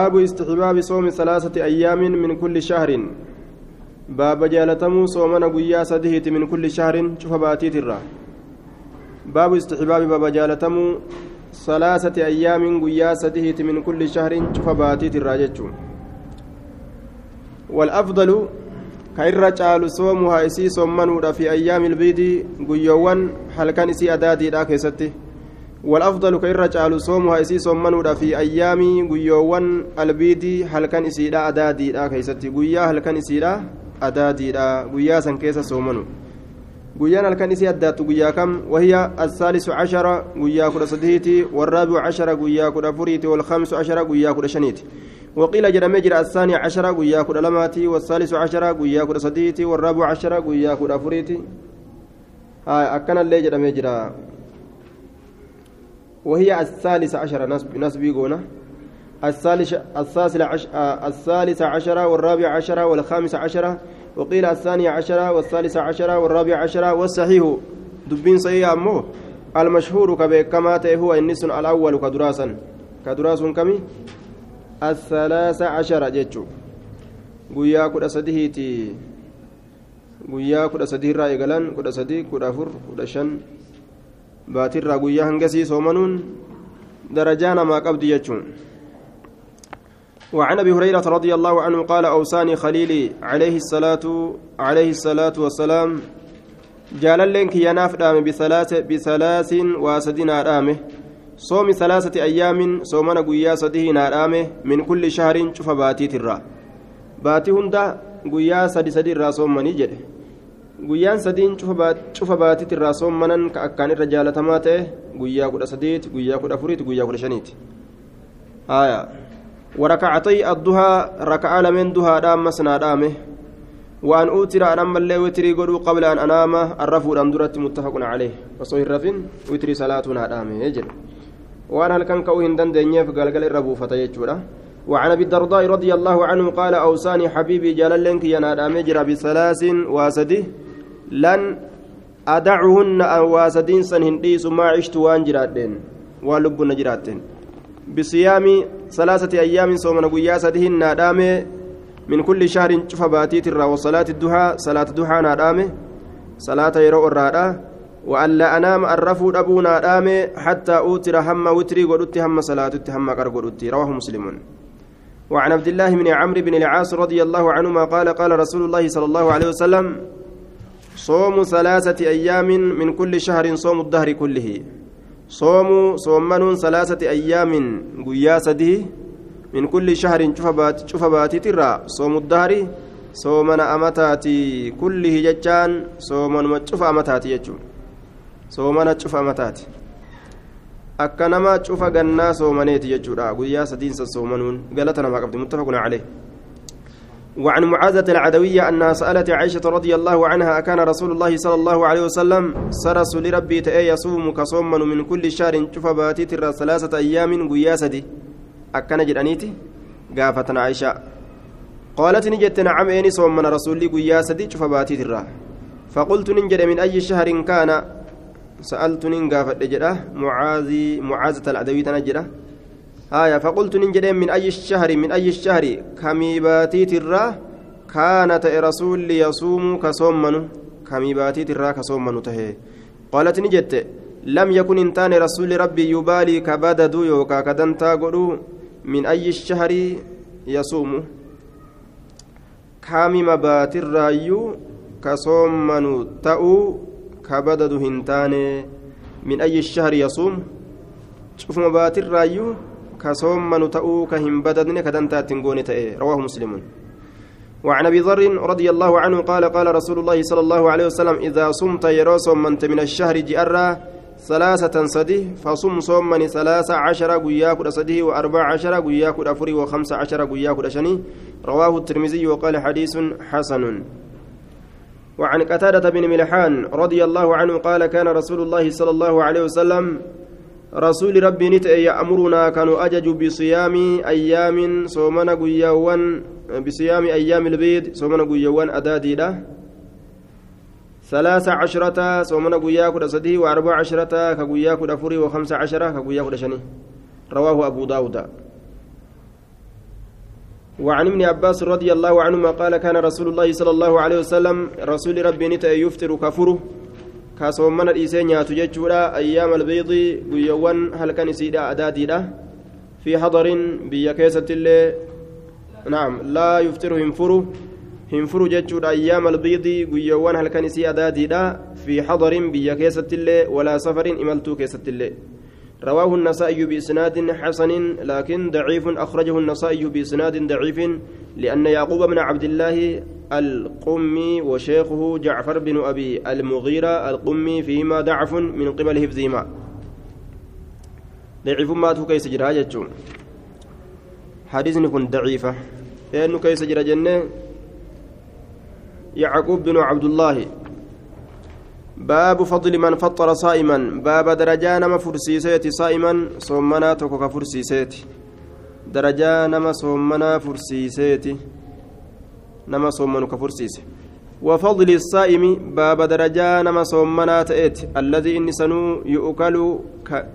باب استحباب صوم ثلاثة أيام من كل شهر. باب جالتمو صومنا قيا سدهت من كل شهر. شوف باتيت الرا. باب استحباب باب جالتمو ثلاثة أيام قيا سدهت من كل شهر. شوف باتيت الرا والأفضل كإر جال صومها إسي صومنوا في أيام البيض قيوان هل كان إسي أدادي لا كيستي والأفضل كإر جعل صومها إسي صومنودا في أيام قيوان البيدي هل كان إسيدا أدادي لا كيستي. قيا هل كان إسيدا أدادي لا قيا سن كيس صومنو قيان هل كان إسي أدات قيا كم؟ وهي الثالث عشر قيا كد صديتي والرابع عشر قيا كد فريتي والخامس عشر قيا كد شنيتي. وقيل جرى مجرى الثاني عشر قيا كد لماتي والثالث عشر قيا كد صديتي والرابع عشر قيا كد فريتي. آه أكن اللي جرى مجرى. وهي الثالث عشر. نسب نسبي قونا الثالث الثالث عشر الثالث عشر والرابع عشر والخامس عشر وقيل الثاني عشر والثالث عشر والرابع عشر والصحيح. دبين صحيح أمه المشهور كما هو النس الأول كدراسا. كدراس كمي؟ الثلاث عشر جيتشو. guyyaa kudha sadihiiti guyyaa kudha sadii irraa eegalan kudha sadii kudha afur kudha shan baatirraa guyyaa hangasii soomanuun درجة ما قبض يجون وعن أبي هريرة رضي الله عنه قال أوصاني خليلي عليه الصلاه عليه الصلاة والسلام جال لك يناف دام بثلاث بثلاث واسدنا دامه صوم ثلاثة أيام صومنا غيا سدينا دامه من كل شهر شوف باتي ترى باتي هندا غيا سدي سدي را صومني guyyaan sadiin cufa baatiit irraa soommanan ka akkaan irra jaalatamaa ta'e guyyaa kudha sadiiti guyyaa kudha afuriiti guyyaa kudha shaniiti haya warakacatay adduhaa raka'aa lameen duhaadha ammas naa dhaame waan uutira an ammallee witirii godhuu qabla an anaama arrafuudhaan duratti muttafaqun calee osoo hin rafin witirii salaatuu naa dhaame jedhe waan halkan ka'uu hin dandeenyeef galgala irra buufata jechuudha وعن ابي الدرداء رضي الله عنه قال اوصاني حبيبي جلال لنك ينادى مجرى بثلاث واسده waasadiin san hin dhiisu maa cishtu waan jiraadheen waan lubbunna jiraatteen bisiyaami salaasati ayyaamin soomana guyyaa sadihin naa dhaame min kulli shahrin cufa baatiitirraa wasalaati duhaa salaata duhaa naa dhaame salaata yeroo irraadha وألا أنام الرفو أبو نادام حتى أوتر هم وتري قلت هم صلاة هم قر قلت رواه مسلم وعن عبد الله بن عمرو بن العاص رضي الله عنهما قال قال رسول الله صلى الله عليه وسلم صوم ثلاثة أيام من كل شهر صوم الدهر كله. صوم صومن ثلاثة أيام قيا سده من كل شهر شفبات شفبات ترى. صوم الدهر صومن أمتاتي كله ججان صومن شف أمتاتي يجون صومن شف أمتاتي. akka nama cufa gannaa soomaneeti jechuudha guyyaa sadiinsa soomanuun galata namaa qabdi muttafaqun وعن معاذة العدوية أنها سألت عائشة رضي الله عنها أكان رسول الله صلى الله عليه وسلم سرس لربي تأي يصوم كصوما من كل شهر شوف باتيت ثلاثة أيام قياسدي. أكان جرانيتي قافة عائشة. قالت نجت نعم إني صومنا رسولي قياسدي شوف باتيت فقلت ننجد من أي شهر كان؟ سألت ننقافة جرة معاذي معاذة العدوية نجرة آية فقلت ننجد من أي الشهر من أي الشهر كميباتيت الرا كانت رسول يصوم كصومن كميباتيت الرا كصومن تهي قالت نجت لم يكن انتان رسول ربي يبالي كبدد يوكا كدنتا قلو من أي الشهر يصوم كامي مبات الرايو كصومن تأو كبدد هنتان من أي الشهر يصوم شوف مبات الرايو كصومن تأو كهم بددن كدنتا تنقون رواه مسلم. وعن أبي ذر رضي الله عنه قال قال رسول الله صلى الله عليه وسلم إذا صمت يرى صمنت من الشهر جأرا ثلاثة صدي فصم صومني ثلاثة عشر قياك صديه وأربع عشر قياك أفري وخمس عشر قياك شني. رواه الترمذي وقال حديث حسن. وعن قتادة بن ملحان رضي الله عنه قال كان رسول الله صلى الله عليه وسلم رسول ربي نت يأمرنا كانوا أجج بصيام أيام صومنا قياوان بصيام أيام البيض صومنا قياوان أدادي له ثلاث عشرة صومنا قيا كد سدي وأربع عشرة كقيا كد أفري وخمس عشرة كقيا كد شني. رواه أبو داود. وعن ابن عباس رضي الله عنهما قال كان رسول الله صلى الله عليه وسلم رسول ربي نتا يفطر كفره كاسومنا الإيسين ياتو جتشورا أيام البيض قيوان هل كان سيدا أداديدا في حضر بيكيسة اللي نعم لا يفطر هنفرو هنفرو جتشورا أيام البيض قيوان هل كان سيدا أداديدا في حضر بيكيسة اللي ولا سفر إملتو كيسة اللي رواه النسائي بإسناد حسن لكن ضعيف أخرجه النسائي بإسناد ضعيف لأن يعقوب بن عبد الله القمي وشيخه جعفر بن أبي المغيرة القمي فيما ضعف من قبل حفظهما. ضعيف ما كيس جرا جتون حديث نكون ضعيفة. لأنه كيس جنة؟ يعقوب بن عبد الله باب فضل من فطر صائما باب درجة نما فرسيسيت صائما صومنا توكو كفرسيسيت درجة نما صومنا فرسيسيت نما صومنا كفرسيس وفضل الصائم باب درجة نما صومنا تأت الذي إن سنو يؤكل ك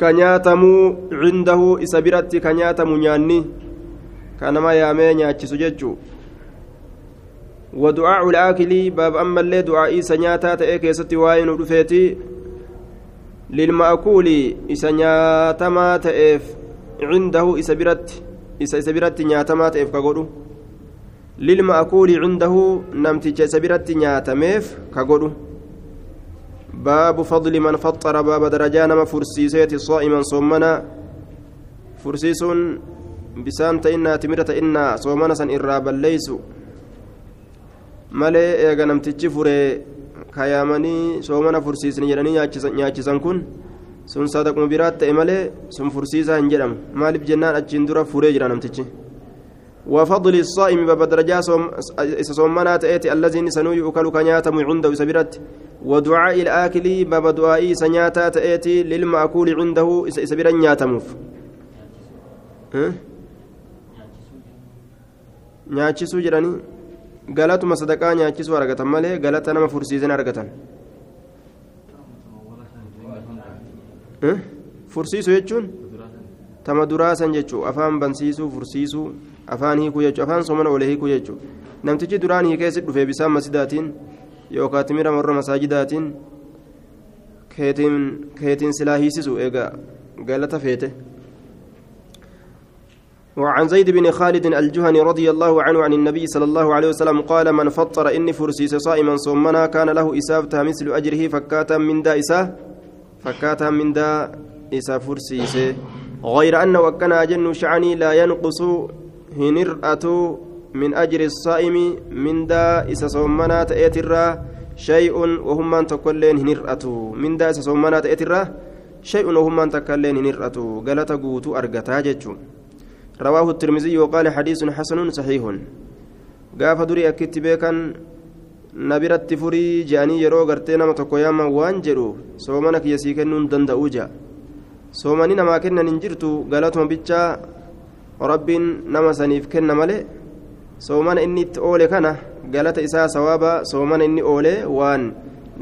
كنياتمو عنده إسبرت كنياتمو نياني كانما يامي نياتشسو ججو ودعاء الآكل باب أما اللي دعائي سنياتا تأكي ستي واين ودفيتي للمأكول إسنياتما تأف عنده إسبرت إسبرت نياتما تأف كغدو للمأكول عنده نمتج إسبرت نياتميف كغدو باب فضل من فطر باب درجان ما فرسيسيت صائما صومنا. فرسيس بسان تئنا تمرة إنا صومنا سن إرابا ليسوا malee eega namtichi furee kayaamanii soomana fursiisni jedhanii nyaachisan kun sun sadaquma biraat ta'e malee sun fursiisaa hin jedhamu maaliif jennaan achiin dura furee jira namtichi وفضل الصائم باب درجة صومنا تأتي الذي نسنو يؤكل كنياتم عنده سبرت ودعاء الآكل باب دعائي سنياتا تأتي للمأكول عنده سبرا نياتموف نياتشسو جراني galatuma sadaqaa nyaachisuu argatan malee galata nama fursiisan argatan fursiisuu jechuun tama duraasan jechuu afaan bansiisuu fursiisuu afaan hiikuu jechuu afaan somana olee hiikuu jechuu namtichi duraan hiikeessi dhufee bisaan masidaatiin yookaan timira warra masaajidaatiin keetiin silaa hiisisu egaa galata feete. وعن زيد بن خالد الجهني رضي الله عنه عن النبي صلى الله عليه وسلم قال من فطر إني فرسيس صائما صومنا كان له إسافتها مثل أجره فكاتا من دا إساه فكاتا من دا إسا فرسيس. غير أن وكنا جن شعني لا ينقص هنرأة من أجر الصائم من دا إسا صومنا تأترا شيء وهم من تكلين هنرأة. من دا إسا صومنا تأترا شيء وهم من تكلين هنرأة. قالت قوتو أرقتا جتشو. رواه الترمذي وقال حديث حسن صحيح قاف دري أكت بيكا نبرت فري جاني يرو غرتي نما yaama waan jedhu soomana kiyya sii kennuun danda'uu jaa soomanii namaa kennan hin jirtu galatuma bichaa rabbiin nama saniif kenna malee soomana inni itti oole kana galata isaa sawaaba soomana inni oole waan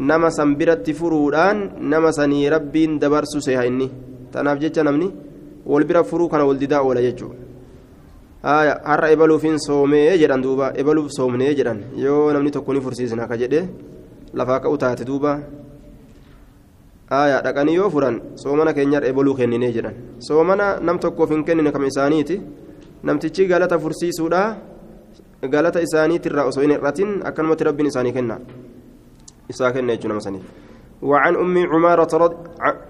nama san biratti furuudhaan nama sanii rabbiin dabarsu seeha inni tanaaf jecha namni wal bira furuu kana wal didaa oola jechuudha har'a ebaluufin soomee jedhan duuba ebaluuf soomnee jedhan yoo namni tokko ni fursiisna ka jedhe lafaa ka'u taate duuba dhaqanii yoo furan soomana keenyarra ebaluu kenninee jedhan soomana nam tokkoof hin kennine kam isaaniiti namtichi galata fursiisuudha galata isaaniitirraa osoo hin hir'atin akkanumatti rabbiin isaanii kenna isaa kenna jechuudha nama saniif وعن أم عمارة, رض...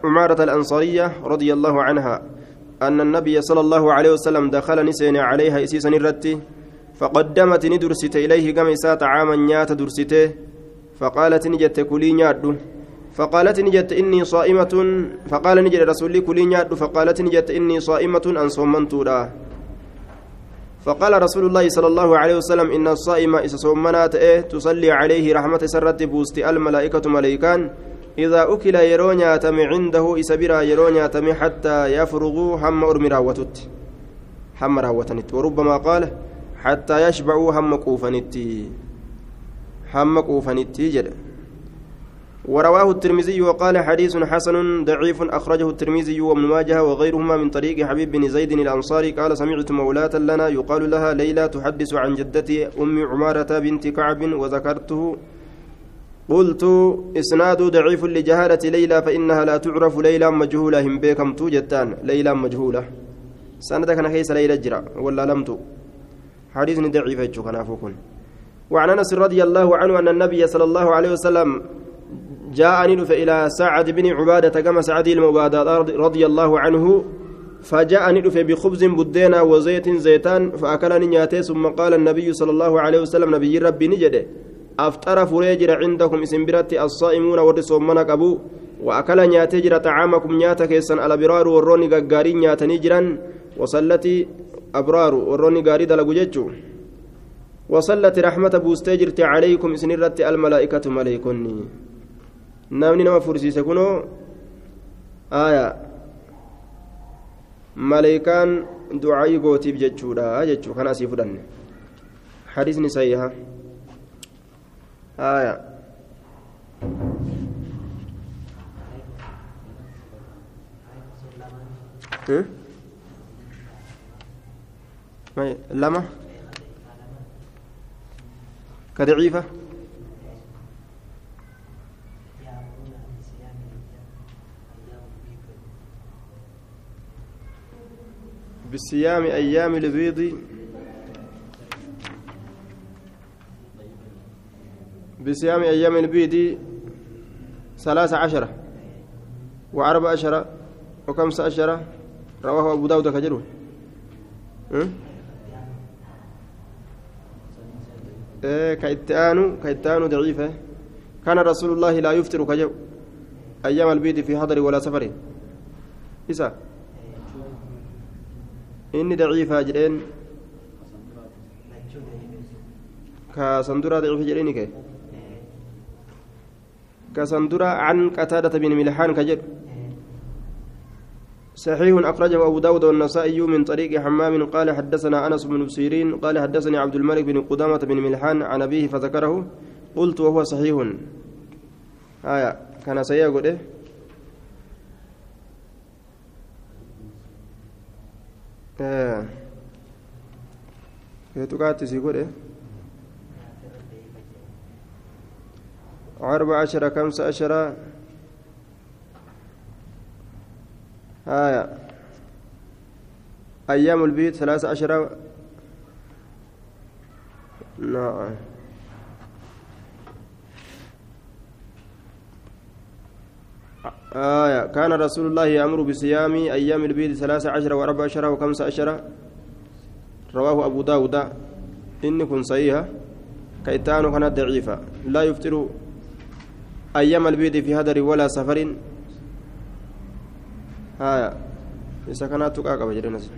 عمارة الأنصارية رضي الله عنها أن النبي صلى الله عليه وسلم دخل نسين عليها إسيسا الرتي فقدمت ندرست إليه كم إسات عاما نيات درسته فقالت نجت كلي نياد فقالت نجت إني صائمة فقال نجت رسولي كلي نياد فقالت نجت إني صائمة أن صومنت فقال رسول الله صلى الله عليه وسلم إن الصائم إذا صومنات إيه تصلي عليه رحمة سرت بوست الملائكة ملائكان إذا أكل يرونيا تم عنده إسبرا يرونيا تم حتى يفرغوا هم أرمي راوتت. هم راوتنت. وربما قال حتى يشبعوا هم قوفنت هم قوفنت جد. ورواه الترمذي وقال حديث حسن ضعيف أخرجه الترمذي وابن ماجه وغيرهما من طريق حبيب بن زيد الأنصاري قال سمعت مولاة لنا يقال لها ليلى تحدث عن جدتي أم عمارة بنت كعب وذكرته قلت إسناد ضعيف لجهالة ليلى فإنها لا تعرف ليلى مجهولة هم بكم توجتان ليلى مجهولة. سندك أنا كيس ليلى جرا. ولا لمت حديث ضعيف كان وعن أنس رضي الله عنه أن النبي صلى الله عليه وسلم جاءني إلى سعد بن عبادة كما سعد المبادة رضي الله عنه فجاءني بخبز بدينا وزيت زيتان فأكلني نياتي ثم قال النبي صلى الله عليه وسلم نبي ربي نجده. أفطر فريجر عندكم اسم برتي الصائمون ورسوم من أبو وأكل نياتي جرى طعامكم نياتا كيسن الأبرار وروني غاري نياتني جرا وصلتي أبرار وروني غاري دلقو ججو وصلت رحمة بوستيجرت عليكم اسن الملائكة ملائكني namni nama fursiise kunoo aya maleeykaan ducaayii gootiif jechuudha jechuu kana asii fudhanne. Xadiisni aya lama كضعيفة بصيام أيام البيض بصيام أيام البيض ثلاثة عشرة وأربع عشرة وخمسة عشرة رواه أبو داود كجره. إيه كيتانو كيتانو ضعيفة. كان رسول الله لا يفطر كجو أيام البيض في حضر ولا سفر. إسا. inni daciifaa jedheen ka sanduraa daciifa jedheeni can qataadata bin milhaan ka jedhu صحيح أخرجه أبو داود والنسائي من طريق حمام قال حدثنا أنس بن سيرين قال حدثني عبد الملك بن قدامة بن ملحان عن أبيه فذكره. قلت وهو صحيح. آية كان سيقول إيه؟ keetuqaatti si godhe أربع عشرة خمسة عشرة آية. أيام البيت ثلاثة عشرة نعم. آية. كان رسول الله يأمر بصيام أيام البيض ثلاثة عشر وأربع عشر وخمسة عشر. رواه أبو داود. إن كن صحيحة كيتان كانت ضعيفة لا يفطر أيام البيض في هدر ولا سفر. إذا كانت تقاقب جرينا ست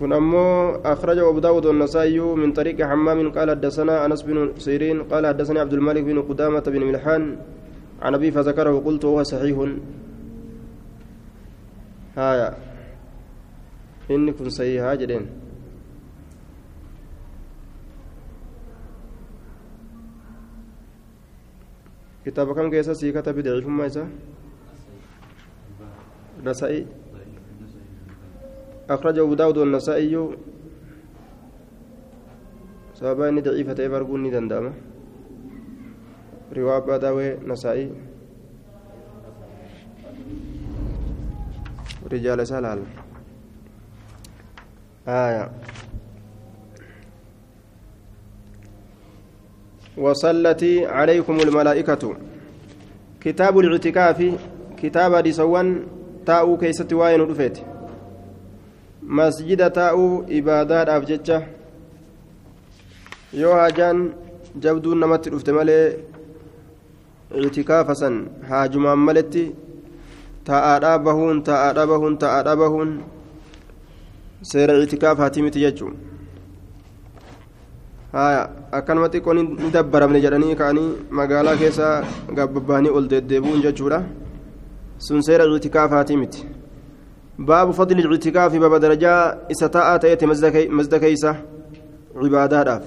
كن أمو أبو داود والنسائي من طريق حمام قال حدثنا أنس بن سيرين قال حدثني عبد الملك بن قدامة بن ملحان عن أبي فذكره قلت هو صحيح. هايا إن كن صحيح جدين كتاب كم كيسا سي كتب ضعيف ما يسا نسائي أخرجه أبو داود والنسائي سببان ضعيفة برقون دندامة رواية بداوي نسائي رجال سلال آية وصلت عليكم الملائكة كتاب الاعتكاف كتاب ديسوان تاء كيست واين رفيت masjida taa'uu ibaadaadhaaf jecha yoo hajaan jabduun namatti dhufte malee itikaafa san haajumaan maletti taa'aadhaa bahuun taa'aadhaa bahuun taa'aadhaa bahuun seera itikaafaati miti jechuun Haya akkanuma xiqqoo ni dabbaramne jedhanii ka'anii magaalaa keessa gabbabbaanii ol deddeebi'uun jechuudha. Sun seera itikaafaati miti. باب فضل الاعتكاف باب درجة إستاء تأتي مزد كيسة عبادات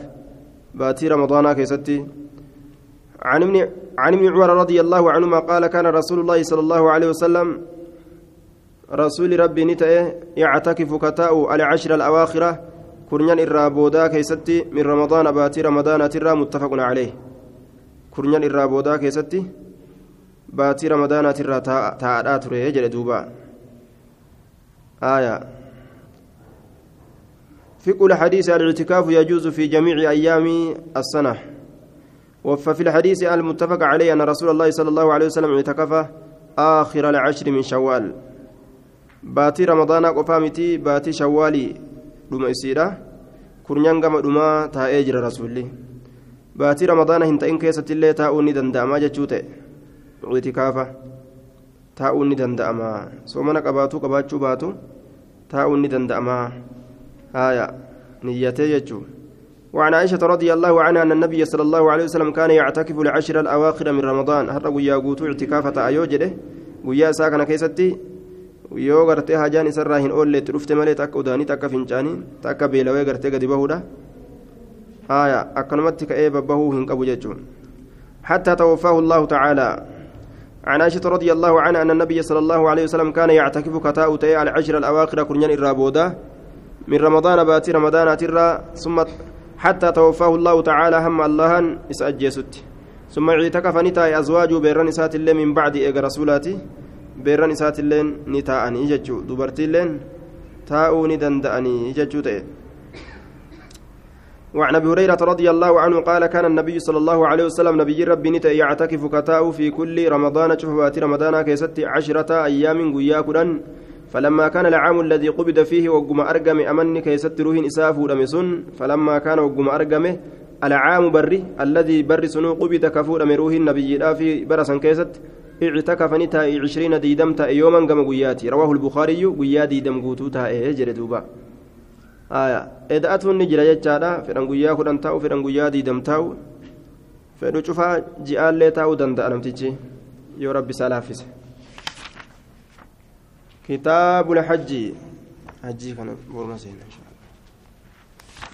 باتي رمضان كيستي عن ابن عن ابن عمر رضي الله عنهما قال كان رسول الله صلى الله عليه وسلم رسول ربي نتأه يعتكف كتاء العشر الأواخر كرنيان الرابودا كيستي من رمضان باتي رمضان ترى متفق عليه كرنيان الرابودا كيستي باتي رمضان ترى تاء ترى جل دوبا آية فقه الحديث الاعتكاف يجوز في جميع أيام السنة وفي الحديث المتفق عليه أن رسول الله صلى الله عليه وسلم اعتكف آخر العشر من شوال باتي رمضان قفامتي باتي شوالي dhuma isiidha kurnyaan gama dhumaa taa'ee jira rasuulli baatii ramadaana hin ta'in keessattillee taa'uu ni danda'amaa jechuu ta'e itikaafa taa'uu ni danda'ama soomana qabaatu qabaachuu baatu taa'uu ni danda'ama haaya niyyatee jechuu وعن عائشة رضي الله عنها أن النبي صلى الله عليه وسلم كان يعتكف العشر الأواخر من رمضان هر ويا قوتو اعتكافة أيوجده ويا ساكن كيستي yoo gartee hajaan isarraa hin oolleetti dhufte malee takka udaanii takka fincaanii takka beelawee gartee gadi bahuudha. Haya akkanumatti ka'ee babbahuu hin qabu jechuun. حتى توفاه الله تعالى عن عائشة رضي الله عنها أن النبي صلى الله عليه وسلم كان يعتكف كتاء تي العشر الأواخر كرنيان الرابودا من رمضان باتي رمضان ترى ثم حتى توفاه الله تعالى هم الله إسأجيست ثم اعتكف نتاي أزواجه بيران إسات الله من بعد إيق رسولاتي بيران إسات الله نتاءني جتشو دبرتي الله تاؤوا ندندأني جتشو تأي وعن أبي هريرة رضي الله عنه قال كان النبي صلى الله عليه وسلم نبي ربي نتا يعتكف كتاء في كل رمضان شفوات رمضان كيست عشرة أيام قياكدا فلما كان العام الذي قبض فيه وقم أرقم أمن كيست روح إساف ودمسن فلما كان وقم أرقم العام بري الذي بر سنو قبض كفور روح النبي في برسا كيست اعتكف نتا عشرين ديدمت يوما قم قياتي رواه البخاري قيا ديدم قوتوتا اجر دوبا eda'atuun ni jira jechaadha fedhan guyyaa kudhan taa'u fedhan guyyaa diidam taa'u fedhu cufaa ji'aallee taa'uu danda'a namtichi yoo rabbi isaa laaffise kitaabul hajji hajjii kana morma seena